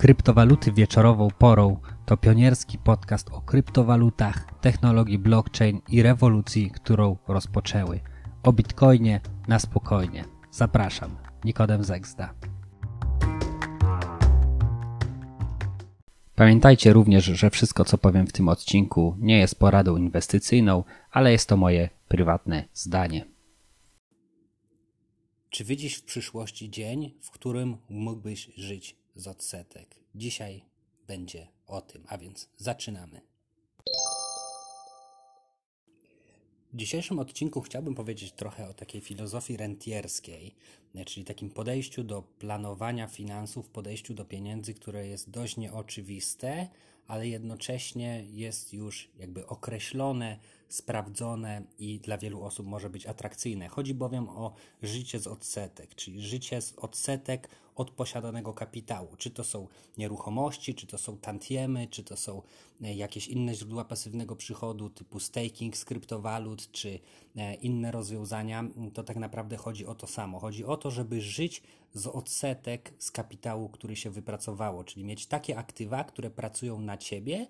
Kryptowaluty wieczorową porą to pionierski podcast o kryptowalutach, technologii blockchain i rewolucji, którą rozpoczęły. O bitcoinie na spokojnie. Zapraszam, Nikodem Zegzda. Pamiętajcie również, że wszystko co powiem w tym odcinku nie jest poradą inwestycyjną, ale jest to moje prywatne zdanie. Czy widzisz w przyszłości dzień, w którym mógłbyś żyć z odsetek? Dzisiaj będzie o tym, a więc zaczynamy. W dzisiejszym odcinku chciałbym powiedzieć trochę o takiej filozofii rentierskiej, czyli takim podejściu do planowania finansów, podejściu do pieniędzy, które jest dość nieoczywiste, ale jednocześnie jest już jakby określone, sprawdzone i dla wielu osób może być atrakcyjne. Chodzi bowiem o życie z odsetek, czyli życie z odsetek od posiadanego kapitału. Czy to są nieruchomości, czy to są tantiemy, czy to są e, jakieś inne źródła pasywnego przychodu typu staking z kryptowalut, czy e, inne rozwiązania, to tak naprawdę chodzi o to samo. Chodzi o to, żeby żyć z odsetek z kapitału, który się wypracowało, czyli mieć takie aktywa, które pracują na ciebie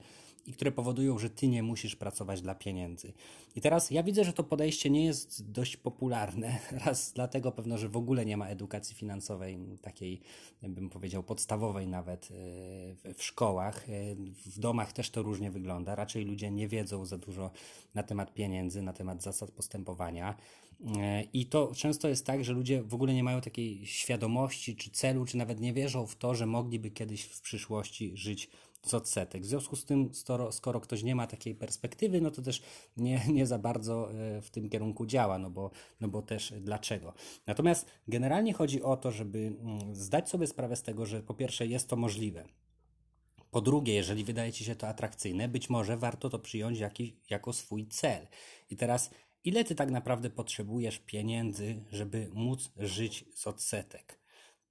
i które powodują, że ty nie musisz pracować dla pieniędzy. I teraz ja widzę, że to podejście nie jest dość popularne. Raz dlatego pewno, że w ogóle nie ma edukacji finansowej, takiej, bym powiedział, podstawowej nawet e, w szkołach. E, w domach też to różnie wygląda. Raczej ludzie nie wiedzą za dużo na temat pieniędzy, na temat zasad postępowania. E, I to często jest tak, że ludzie w ogóle nie mają takiej świadomości, czy celu, czy nawet nie wierzą w to, że mogliby kiedyś w przyszłości żyć z odsetek. W związku z tym, skoro, skoro ktoś nie ma takiej perspektywy, no to też nie, nie za bardzo e, w tym kierunku działa, no bo, no bo też dlaczego. Natomiast generalnie chodzi o to, żeby mm, zdać sobie sprawę z tego, że po pierwsze jest to możliwe. Po drugie, jeżeli wydaje Ci się to atrakcyjne, być może warto to przyjąć jaki, jako swój cel. I teraz, ile Ty tak naprawdę potrzebujesz pieniędzy, żeby móc żyć z odsetek?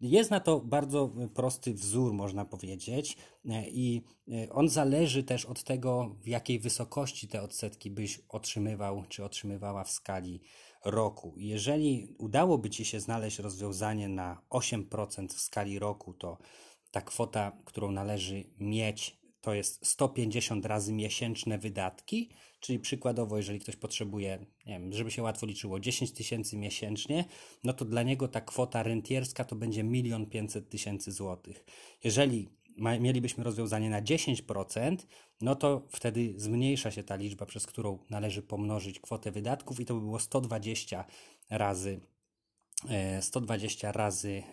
Jest na to bardzo prosty wzór, można powiedzieć, e, i e, on zależy też od tego, w jakiej wysokości te odsetki byś otrzymywał czy otrzymywała w skali roku. Jeżeli udałoby Ci się znaleźć rozwiązanie na 8% w skali roku, to ta kwota, którą należy mieć to jest 150 razy miesięczne wydatki, czyli przykładowo, jeżeli ktoś potrzebuje, wiem, żeby się łatwo liczyło, 10 tysięcy miesięcznie, no to dla niego ta kwota rentierska to będzie 1 500 tysięcy złotych. Jeżeli mielibyśmy rozwiązanie na 10%, no to wtedy zmniejsza się ta liczba, przez którą należy pomnożyć kwotę wydatków i to by było 120 razy 120 e, razy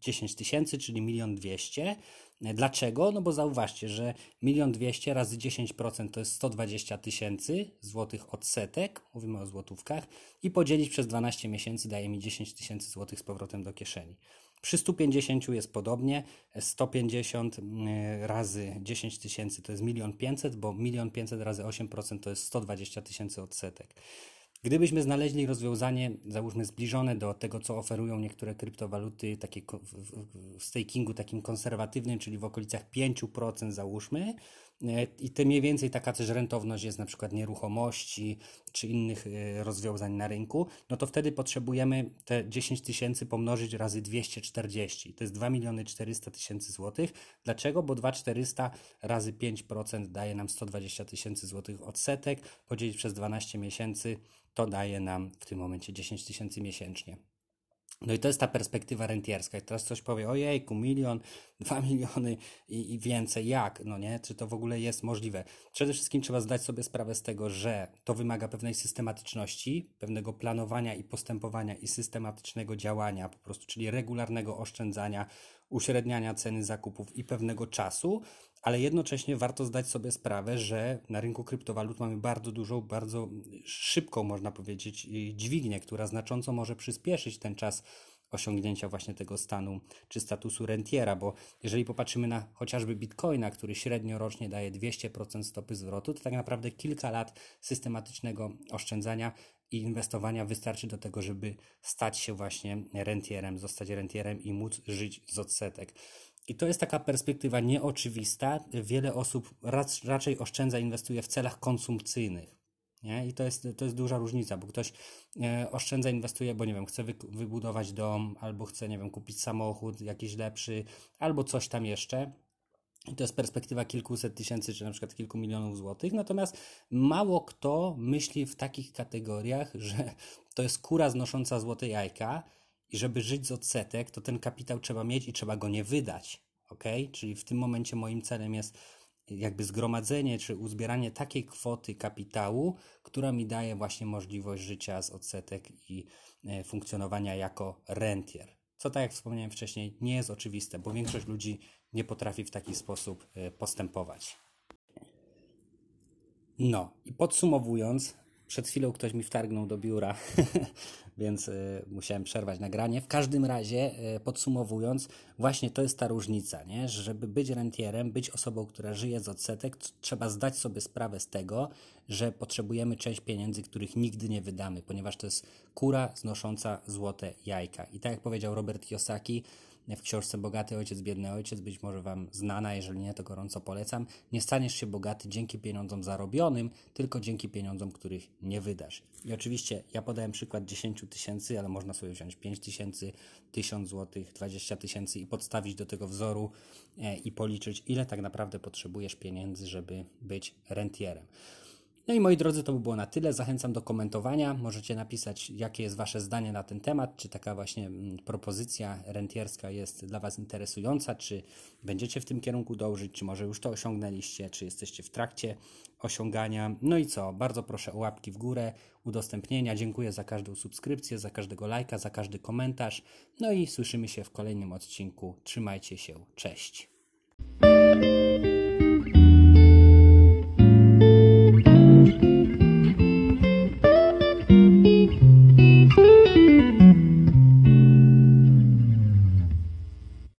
10 e, tysięcy, czyli 1 200 Dlaczego? No bo zauważcie, że 1 200 razy 10% to jest 120 tysięcy złotych odsetek, mówimy o złotówkach, i podzielić przez 12 miesięcy daje mi 10 tysięcy złotych z powrotem do kieszeni. Przy 150 jest podobnie, 150 mm, razy 10 tysięcy to jest 1 500, bo 1 500 razy 8% to jest 120 tysięcy odsetek. Gdybyśmy znaleźli rozwiązanie, załóżmy, zbliżone do tego, co oferują niektóre kryptowaluty, takie w stakingu takim konserwatywnym, czyli w okolicach 5%, załóżmy, i to mniej więcej taka też rentowność jest na przykład nieruchomości czy innych e, rozwiązań na rynku, no to wtedy potrzebujemy te 10 tysięcy pomnożyć razy 240. To jest 2 miliony 400 tysięcy złotych. Dlaczego? Bo 2400 razy 5% daje nam 120 tysięcy złotych odsetek, podzielić przez 12 miesięcy to daje nam w tym momencie 10 tysięcy miesięcznie. No i to jest ta perspektywa rentierska. I teraz ktoś powie, ojejku, milion, dwa miliony i, i, więcej, jak? No nie? Czy to w ogóle jest możliwe? Przede wszystkim trzeba zdać sobie sprawę z tego, że to wymaga pewnej systematyczności, pewnego planowania i postępowania i systematycznego działania po prostu, czyli regularnego oszczędzania, uśredniania ceny zakupów i pewnego czasu, ale jednocześnie warto zdać sobie sprawę, że na rynku kryptowalut mamy bardzo dużą, bardzo szybką, można powiedzieć, dźwignię, która znacząco może przyspieszyć ten czas osiągnięcia właśnie tego stanu czy statusu rentiera, bo jeżeli popatrzymy na chociażby bitcoina, który średnio rocznie daje 200% stopy zwrotu, to tak naprawdę kilka lat systematycznego oszczędzania i inwestowania wystarczy do tego, żeby stać się właśnie rentierem, zostać rentierem i móc żyć z odsetek. I to jest taka perspektywa nieoczywista. Wiele osób raczej oszczędza, inwestuje w celach konsumpcyjnych. Nie? I to jest, to jest duża różnica, bo ktoś e, oszczędza, inwestuje, bo nie wiem, chce wy, wybudować dom, albo chce, nie wiem, kupić samochód jakiś lepszy, albo coś tam jeszcze. I to jest perspektywa kilkuset tysięcy, czy na przykład kilku milionów złotych. Natomiast mało kto myśli w takich kategoriach, że to jest kura znosząca złote jajka i żeby żyć z odsetek, to ten kapitał trzeba mieć i trzeba go nie wydać. ok? Czyli w tym momencie moim celem jest jakby zgromadzenie czy uzbieranie takiej kwoty kapitału, która mi daje właśnie możliwość życia z odsetek i e, funkcjonowania jako rentier. Co tak jak wspomniałem wcześniej, nie jest oczywiste, bo większość ludzi nie potrafi w taki sposób e, postępować. No i podsumowując, przed chwilą ktoś mi wtargnął do biura, więc y, musiałem przerwać nagranie. W każdym razie, y, podsumowując, właśnie to jest ta różnica, nie? że żeby być rentierem, być osobą, która żyje z odsetek, trzeba zdać sobie sprawę z tego, że potrzebujemy część pieniędzy, których nigdy nie wydamy, ponieważ to jest kura znosząca złote jajka. I tak jak powiedział Robert Kiyosaki, w książce Bogaty Ojciec, Biedny Ojciec, być może Wam znana, jeżeli nie, to gorąco polecam. Nie staniesz się bogaty dzięki pieniądzom zarobionym, tylko dzięki pieniądzom, których nie wydasz. I oczywiście ja podałem przykład 10 tysięcy, ale można sobie wziąć 5 tysięcy, 1000 zł, 20 tysięcy i podstawić do tego wzoru e, i policzyć, ile tak naprawdę potrzebujesz pieniędzy, żeby być rentierem. No i moi drodzy, to by było na tyle. Zachęcam do komentowania. Możecie napisać, jakie jest Wasze zdanie na ten temat, czy taka właśnie mm, propozycja rentierska jest dla Was interesująca, czy będziecie w tym kierunku dążyć, czy może już to osiągnęliście, czy jesteście w trakcie osiągania. No i co? Bardzo proszę o łapki w górę, udostępnienia. Dziękuję za każdą subskrypcję, za każdego lajka, za każdy komentarz. No i słyszymy się w kolejnym odcinku. Trzymajcie się. Cześć.